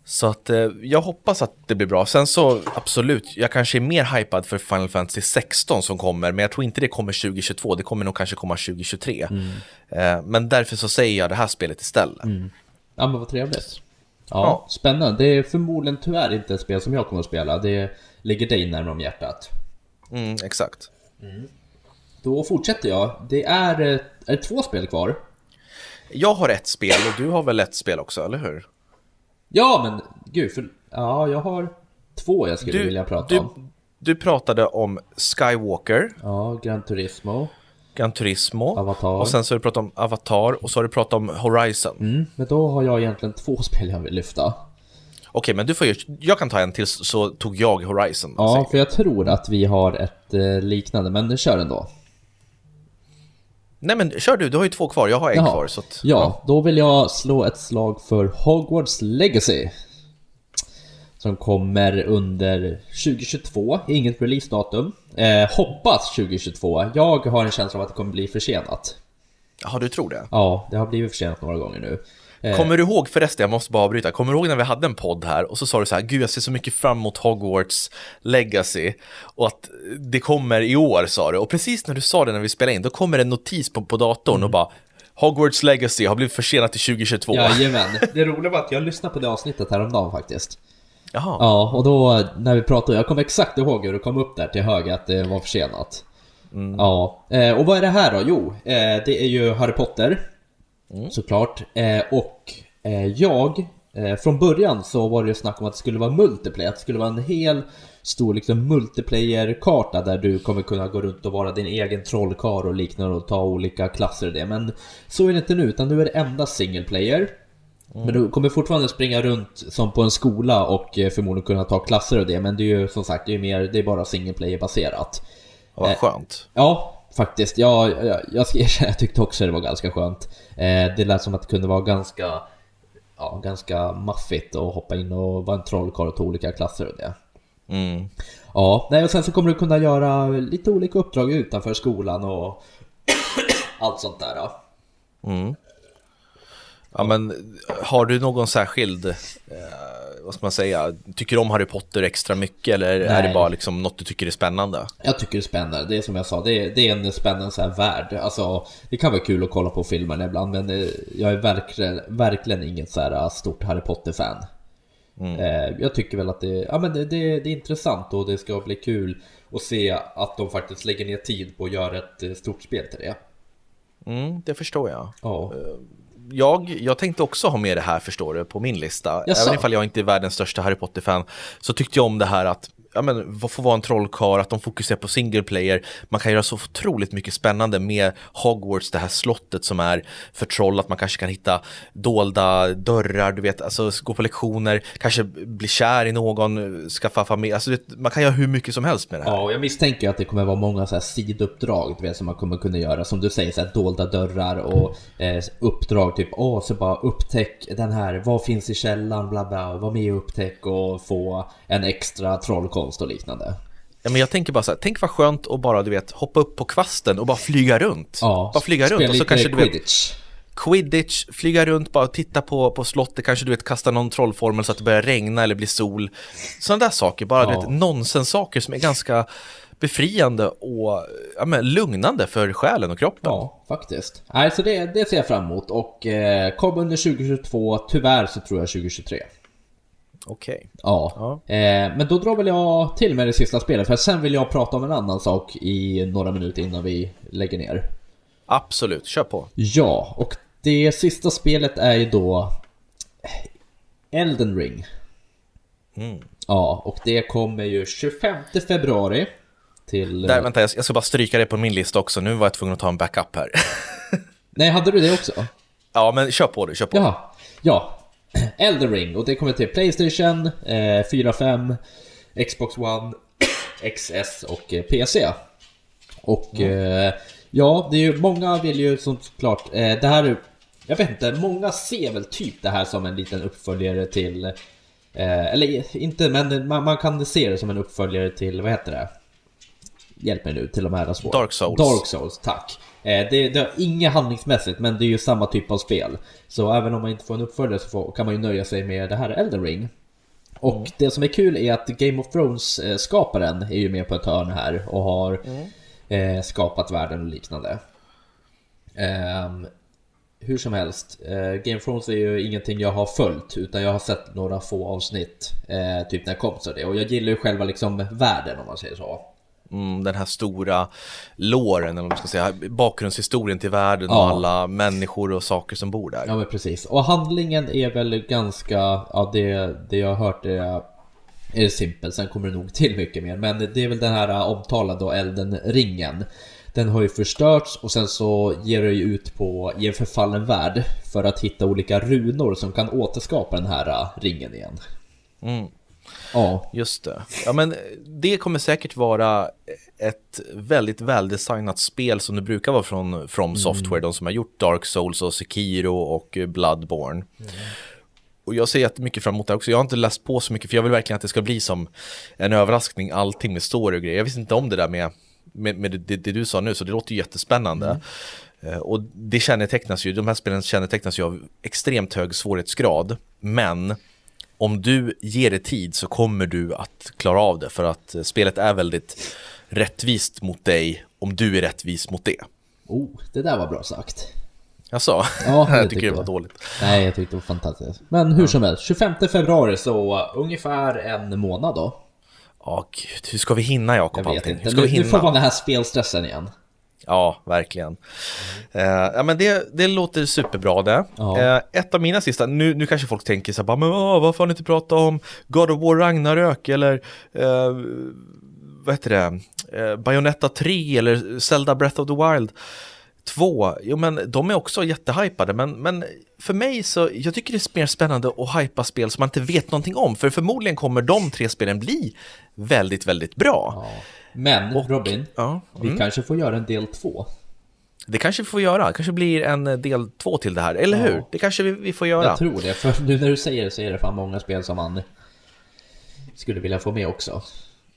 Så att eh, jag hoppas att det blir bra. Sen så absolut, jag kanske är mer hypad för Final Fantasy 16 som kommer, men jag tror inte det kommer 2022. Det kommer nog kanske komma 2023. Mm. Eh, men därför så säger jag det här spelet istället. Mm. Ja men vad trevligt. Ja, ja, spännande. Det är förmodligen tyvärr inte ett spel som jag kommer att spela. Det ligger dig närmare om hjärtat. Mm, exakt. Mm. Då fortsätter jag. Det är, eh, är det två spel kvar. Jag har ett spel och du har väl ett spel också, eller hur? Ja, men gud, för, ja, jag har... två jag skulle du, vilja prata du, om. Du pratade om Skywalker. Ja, Gran Turismo. Gran Turismo. Avatar. Och sen så har du pratat om Avatar och så har du pratat om Horizon. Mm, men då har jag egentligen två spel jag vill lyfta. Okej, men du får ju, jag kan ta en till så tog jag Horizon. Ja, för jag tror att vi har ett eh, liknande, men kör ändå. Nej men kör du, du har ju två kvar, jag har en Jaha. kvar. Så att, ja, ja, då vill jag slå ett slag för Hogwarts Legacy. Som kommer under 2022, inget releasedatum. Eh, hoppas 2022. Jag har en känsla av att det kommer bli försenat. Ja, du tror det? Ja, det har blivit försenat några gånger nu. Eh. Kommer du ihåg förresten, jag måste bara avbryta, kommer du ihåg när vi hade en podd här och så sa du så här, gud jag ser så mycket fram emot Hogwarts Legacy och att det kommer i år sa du och precis när du sa det när vi spelade in då kommer en notis på, på datorn mm. och bara Hogwarts Legacy har blivit försenat till 2022. Jajamän, det roliga var att jag lyssnade på det avsnittet häromdagen faktiskt. Jaha. Ja, och då när vi pratade, jag kommer exakt ihåg hur det kom upp där till höger att det var försenat. Mm. Ja, eh, och vad är det här då? Jo, eh, det är ju Harry Potter. Mm. Såklart. Eh, och jag, från början så var det ju snack om att det skulle vara multiplayer, att det skulle vara en hel stor liksom multiplayer-karta där du kommer kunna gå runt och vara din egen trollkarl och liknande och ta olika klasser och det. Men så är det inte nu, utan nu är det endast single player. Mm. Men du kommer fortfarande springa runt som på en skola och eh, förmodligen kunna ta klasser och det. Men det är ju som sagt, det är, mer, det är bara single player baserat. Vad eh, skönt. Ja, faktiskt. Ja, jag, jag ska erkänna, jag tyckte också det var ganska skönt. Eh, det lät som att det kunde vara ganska, ja, ganska maffigt att hoppa in och vara en trollkarl och ta olika klasser och det. Mm. Ja, nej, och sen så kommer du kunna göra lite olika uppdrag utanför skolan och allt sånt där. Då. Mm. Ja, men har du någon särskild, eh, vad ska man säga, tycker du om Harry Potter extra mycket eller Nej. är det bara liksom något du tycker är spännande? Jag tycker det är spännande, det är som jag sa, det är, det är en spännande så här värld. Alltså, det kan vara kul att kolla på filmerna ibland, men eh, jag är verkligen, verkligen inget så här eh, stort Harry Potter-fan. Mm. Eh, jag tycker väl att det, ja, men det, det, det, är intressant och det ska bli kul att se att de faktiskt lägger ner tid på att göra ett eh, stort spel till det. Mm, det förstår jag. Ja jag, jag tänkte också ha med det här förstår du på min lista. Jaså. Även ifall jag inte är världens största Harry Potter-fan så tyckte jag om det här att ja, men, vad får vara en trollkarl, att de fokuserar på single player. Man kan göra så otroligt mycket spännande med Hogwarts, det här slottet som är förtrollat. Man kanske kan hitta dolda dörrar, du vet, alltså gå på lektioner, kanske bli kär i någon, skaffa familj. Alltså, vet, man kan göra hur mycket som helst med det här. Ja, och jag misstänker att det kommer vara många så här sidouppdrag du vet, som man kommer kunna göra. Som du säger, så här, dolda dörrar och eh, uppdrag, typ åh, så bara upptäck den här, vad finns i källan, bla bla, var med och upptäck och få en extra trollkarl trollkonst och liknande. Ja, men jag tänker bara så här, tänk vad skönt att bara du vet hoppa upp på kvasten och bara flyga runt. Ja, bara flyga runt och så kanske du quidditch. vet Quidditch, flyga runt, bara titta på, på slottet, kanske du vet kasta någon trollformel så att det börjar regna eller bli sol. Sådana där saker, bara ja. du vet nonsenssaker som är ganska befriande och ja, men, lugnande för själen och kroppen. Ja, faktiskt. Nej, så det, det ser jag fram emot och eh, kom under 2022, tyvärr så tror jag 2023. Okej. Okay. Ja. ja. Eh, men då drar väl jag till med det sista spelet, för sen vill jag prata om en annan sak i några minuter innan vi lägger ner. Absolut, kör på. Ja, och det sista spelet är ju då Elden Ring. Mm. Ja, och det kommer ju 25 februari till... Där, vänta, jag ska bara stryka det på min lista också. Nu var jag tvungen att ta en backup här. Nej, hade du det också? Ja, men kör på du, kör på. Ja, ja. Elden Ring och det kommer till Playstation, eh, 4, 5, Xbox One, XS och eh, PC. Och mm. eh, ja, det är ju många vill ju såklart, eh, det här jag vet inte, många ser väl typ det här som en liten uppföljare till eh, eller inte, men man, man, kan se det som en uppföljare till, vad heter det? Hjälp mig nu, till de här svåra. Dark Souls. Dark Souls, tack. Eh, det, det har inget handlingsmässigt, men det är ju samma typ av spel. Så även om man inte får en uppföljare så får, kan man ju nöja sig med det här Elden Ring. Och mm. det som är kul är att Game of Thrones-skaparen är ju med på ett hörn här och har mm. eh, skapat världen och liknande. Um, hur som helst, eh, Game of Thrones är ju ingenting jag har följt utan jag har sett några få avsnitt eh, typ när jag kom så det och jag gillar ju själva liksom världen om man säger så. Mm, den här stora låren, eller vad man ska säga, bakgrundshistorien till världen ja. och alla människor och saker som bor där. Ja men precis, och handlingen är väl ganska, ja det, det jag har hört är är simpel, sen kommer det nog till mycket mer. Men det är väl den här omtalade då, elden ringen. Den har ju förstörts och sen så ger det ju ut på i en förfallen värld för att hitta olika runor som kan återskapa den här ringen igen. Mm. Ja. Just det. Ja, men det kommer säkert vara ett väldigt väldesignat spel som det brukar vara från From mm. Software, de som har gjort Dark Souls och Sekiro och Bloodborne. Mm. Och jag ser jättemycket fram emot det också. Jag har inte läst på så mycket för jag vill verkligen att det ska bli som en överraskning, allting med story och grejer. Jag visste inte om det där med, med, med det, det, du sa nu, så det låter ju jättespännande. Mm. Och det kännetecknas ju, de här spelen kännetecknas ju av extremt hög svårighetsgrad, men om du ger det tid så kommer du att klara av det för att spelet är väldigt rättvist mot dig om du är rättvis mot det. Oh, det där var bra sagt. Jaså? Ja, jag tycker det var dåligt. Nej, jag tyckte det var fantastiskt. Men hur som helst, 25 februari så ungefär en månad då. Ja, gud, hur ska vi hinna Jakob allting? Hur ska vi hinna? Nu får man den här spelstressen igen. Ja, verkligen. Mm. Uh, ja, men det, det låter superbra det. Uh, ett av mina sista, nu, nu kanske folk tänker så här, men åh, varför har ni inte pratat om God of War Ragnarök eller uh, vad heter det, uh, Bayonetta 3 eller Zelda Breath of the Wild 2. Jo, men de är också jättehypade, men, men för mig så, jag tycker det är mer spännande att hypa spel som man inte vet någonting om, för förmodligen kommer de tre spelen bli väldigt, väldigt bra. Ja. Men och, Robin, ja, mm. vi kanske får göra en del två. Det kanske vi får göra, det kanske blir en del två till det här, eller ja. hur? Det kanske vi, vi, får göra. Jag tror det, för nu när du säger det så är det fan många spel som man skulle vilja få med också.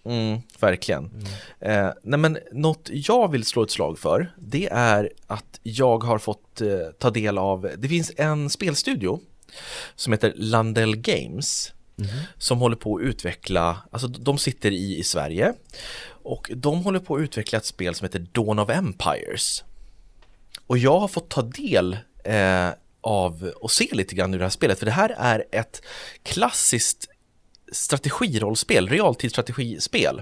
Mm, verkligen. Mm. Eh, nej men något jag vill slå ett slag för, det är att jag har fått eh, ta del av, det finns en spelstudio som heter Landell Games Mm. Som håller på att utveckla, alltså de sitter i, i Sverige och de håller på att utveckla ett spel som heter Dawn of Empires. Och jag har fått ta del eh, av och se lite grann ur det här spelet, för det här är ett klassiskt strategirollspel, realtidsstrategispel.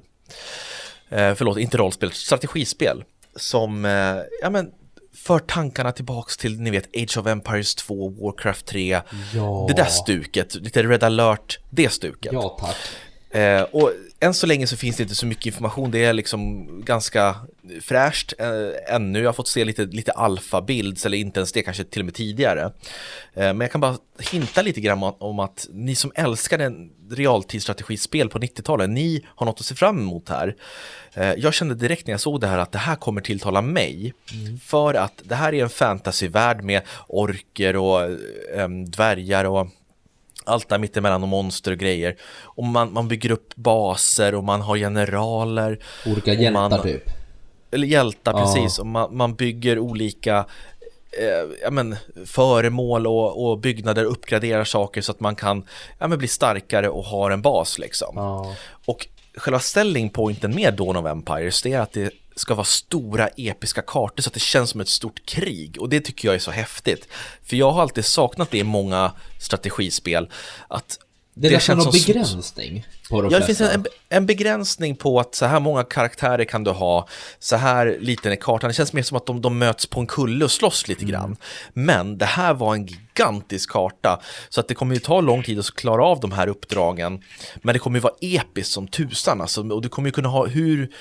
Eh, förlåt, inte rollspel, strategispel som, eh, ja men för tankarna tillbaks till, ni vet, Age of Empires 2, Warcraft 3, ja. det där stuket, lite Red alert, det stuket. Ja, tack. Eh, och än så länge så finns det inte så mycket information, det är liksom ganska fräscht eh, ännu. Jag har fått se lite, lite alfa-bilds, eller inte ens det, kanske till och med tidigare. Eh, men jag kan bara hinta lite grann om, om att ni som älskar en realtidsstrategispel på 90-talet, ni har något att se fram emot här. Eh, jag kände direkt när jag såg det här att det här kommer tilltala mig. Mm. För att det här är en fantasyvärld med orker och eh, dvärgar och allt där mittemellan och monster och grejer. Och man, man bygger upp baser och man har generaler. Olika hjältar man, typ. Eller hjältar, ja. precis. Och man, man bygger olika eh, ja, men, föremål och, och byggnader, uppgraderar saker så att man kan ja, men, bli starkare och ha en bas liksom. Ja. Och själva selling pointen med Dawn of Empires det är att det ska vara stora episka kartor så att det känns som ett stort krig och det tycker jag är så häftigt. För jag har alltid saknat det i många strategispel. Att det det nästan någon begränsning på de Ja, det finns en, en, begränsning på att så här många karaktärer kan du ha, så här liten är kartan. Det känns mer som att de, de möts på en kulle och slåss lite mm. grann. Men det här var en gigantisk karta, så att det kommer ju ta lång tid att klara av de här uppdragen. Men det kommer ju vara episkt som tusan, alltså, och du kommer ju kunna ha hur,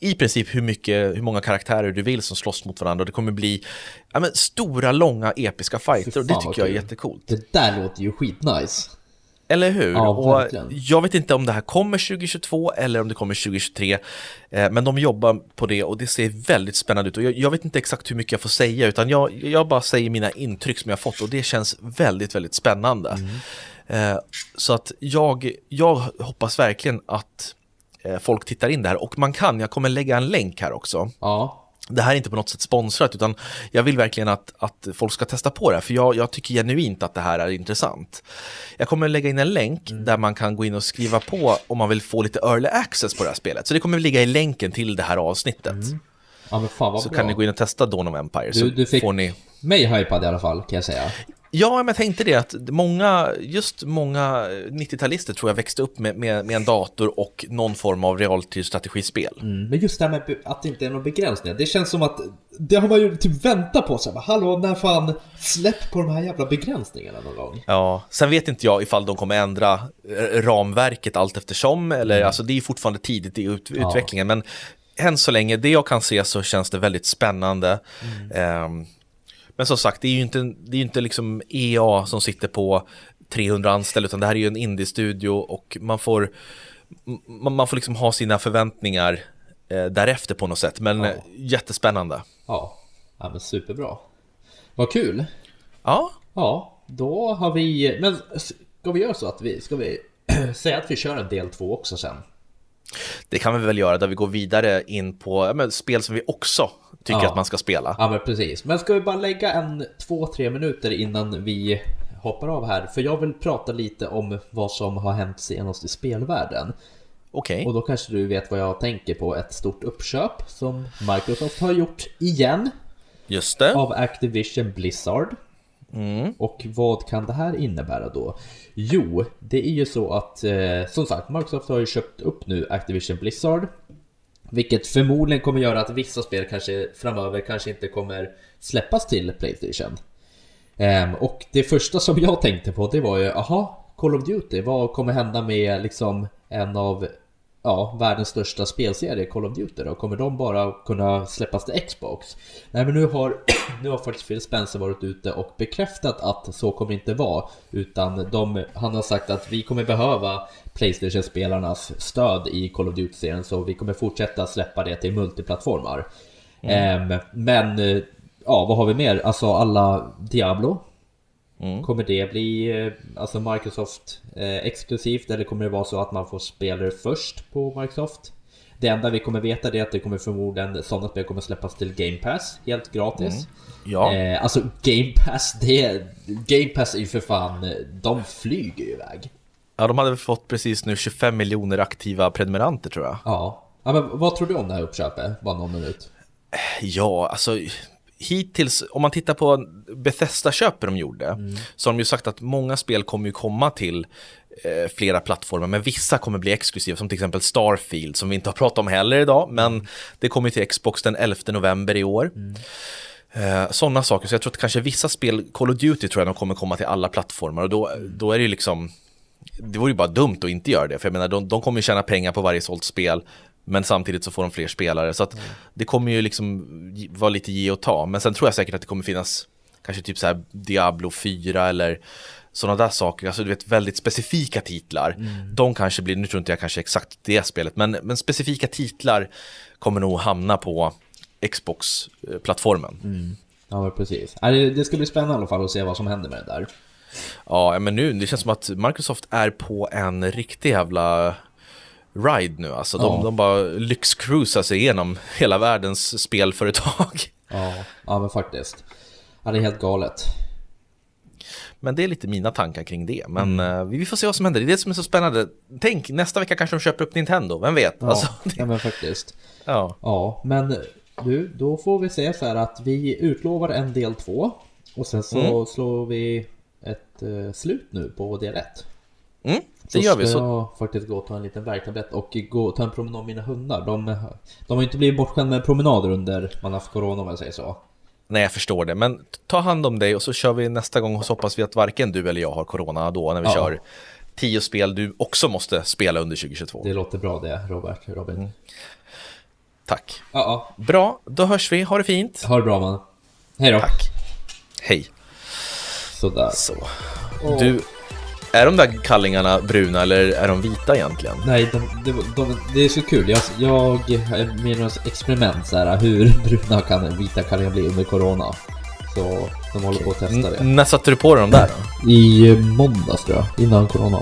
i princip hur, mycket, hur många karaktärer du vill som slåss mot varandra. Det kommer bli ja, men, stora, långa, episka fighter, och det tycker jag är jättecoolt. Det där låter ju skitnice. Eller hur? Ja, och jag vet inte om det här kommer 2022 eller om det kommer 2023. Eh, men de jobbar på det och det ser väldigt spännande ut. Och jag, jag, vet inte exakt hur mycket jag får säga utan jag, jag bara säger mina intryck som jag fått och det känns väldigt, väldigt spännande. Mm. Eh, så att jag, jag hoppas verkligen att eh, folk tittar in där och man kan, jag kommer lägga en länk här också. Ja det här är inte på något sätt sponsrat utan jag vill verkligen att, att folk ska testa på det för jag, jag tycker genuint att det här är intressant. Jag kommer lägga in en länk mm. där man kan gå in och skriva på om man vill få lite early access på det här spelet. Så det kommer ligga i länken till det här avsnittet. Mm. Ja, fan så bra. kan ni gå in och testa Dawn of Empire. Du, du fick ni... mig hypad i alla fall kan jag säga. Ja, men jag tänkte det att många, just många 90-talister tror jag växte upp med, med, med en dator och någon form av realtidsstrategispel. Mm, men just det här med att det inte är någon begränsning, det känns som att det har man ju typ väntat på. Så här, Hallå, när fan släpp på de här jävla begränsningarna någon gång? Ja, sen vet inte jag ifall de kommer ändra eh, ramverket allt eftersom, eller mm. alltså det är fortfarande tidigt i ut, ja. utvecklingen, men än så länge, det jag kan se så känns det väldigt spännande. Mm. Um, men som sagt, det är ju inte, det är inte liksom EA som sitter på 300 anställda, utan det här är ju en indie-studio och man får, man, får liksom ha sina förväntningar eh, därefter på något sätt. Men ja. jättespännande. Ja. ja, men superbra. Vad kul. Ja. Ja, då har vi, men ska vi göra så att vi, ska vi säga att vi kör en del två också sen? Det kan vi väl göra där vi går vidare in på men, spel som vi också tycker ja. att man ska spela. Ja men precis. Men ska vi bara lägga en två, tre minuter innan vi hoppar av här? För jag vill prata lite om vad som har hänt senast i spelvärlden. Okej. Okay. Och då kanske du vet vad jag tänker på. Ett stort uppköp som Microsoft har gjort igen. Just det. Av Activision Blizzard. Mm. Och vad kan det här innebära då? Jo, det är ju så att eh, som sagt Microsoft har ju köpt upp nu Activision Blizzard. Vilket förmodligen kommer göra att vissa spel kanske framöver kanske inte kommer släppas till Playstation. Um, och det första som jag tänkte på det var ju, aha, Call of Duty, vad kommer hända med liksom en av ja, världens största spelserie, Call of Duty då? Kommer de bara kunna släppas till Xbox? Nej men nu har, nu har faktiskt Phil Spencer varit ute och bekräftat att så kommer det inte vara. Utan de, han har sagt att vi kommer behöva Playstation-spelarnas stöd i Call of Duty-serien så vi kommer fortsätta släppa det till multiplattformar. Mm. Um, men ja, vad har vi mer? Alltså alla Diablo Mm. Kommer det bli eh, alltså Microsoft eh, exklusivt eller kommer det vara så att man får spelare först på Microsoft? Det enda vi kommer veta är att det kommer förmodligen sådana spel kommer släppas till Game Pass helt gratis. Mm. Ja. Eh, alltså Game Pass, det Game Pass är ju för fan, de flyger ju iväg. Ja, de hade fått precis nu 25 miljoner aktiva prenumeranter tror jag. Ja. ja men vad tror du om det här uppköpet? Bara någon minut. Ja, alltså hittills, om man tittar på Bethesda-köpet de gjorde, mm. så har de ju sagt att många spel kommer ju komma till eh, flera plattformar, men vissa kommer bli exklusiva, som till exempel Starfield, som vi inte har pratat om heller idag, men det kommer till Xbox den 11 november i år. Mm. Eh, Sådana saker, så jag tror att kanske vissa spel, Call of Duty tror jag de kommer komma till alla plattformar och då, då är det ju liksom det vore ju bara dumt att inte göra det, för jag menar de, de kommer ju tjäna pengar på varje sålt spel men samtidigt så får de fler spelare. Så att mm. det kommer ju liksom vara lite ge och ta. Men sen tror jag säkert att det kommer finnas kanske typ så här Diablo 4 eller sådana där saker, alltså du vet väldigt specifika titlar. Mm. De kanske blir, nu tror inte jag kanske exakt det spelet, men, men specifika titlar kommer nog hamna på Xbox-plattformen. Mm. Ja, precis. Det ska bli spännande i alla fall att se vad som händer med det där. Ja, men nu, det känns som att Microsoft är på en riktig jävla ride nu alltså. De, ja. de bara lyxcruisar sig igenom hela världens spelföretag. Ja, ja men faktiskt. Ja, det är helt galet. Men det är lite mina tankar kring det. Men mm. uh, vi får se vad som händer. Det är det som är så spännande. Tänk, nästa vecka kanske de köper upp Nintendo, vem vet? Ja, alltså, ja men faktiskt. Ja. ja, men du, då får vi säga så här att vi utlovar en del två. Och sen så mm. slår vi ett uh, slut nu på del ett. Mm, det så gör vi. Så ska jag faktiskt gå och ta en liten värktablett och gå och ta en promenad med mina hundar. De, de har inte blivit bortskämda med promenader under man haft corona om jag säger så. Nej, jag förstår det. Men ta hand om dig och så kör vi nästa gång och så hoppas vi att varken du eller jag har corona då när vi ja. kör tio spel du också måste spela under 2022. Det låter bra det, Robert, Robin. Mm. Tack. Ja, ja. Bra, då hörs vi. Ha det fint. Ha det bra man. Hej då. Tack. Hej. Sådär. Så. Du, är de där kallingarna bruna eller är de vita egentligen? Nej, de, de, de, det är så kul. Jag, jag med något experiment så här, hur bruna kan vita kallingar bli under corona. Så de håller på att testa det. N när satte du på dem där då? I måndags tror jag, innan corona.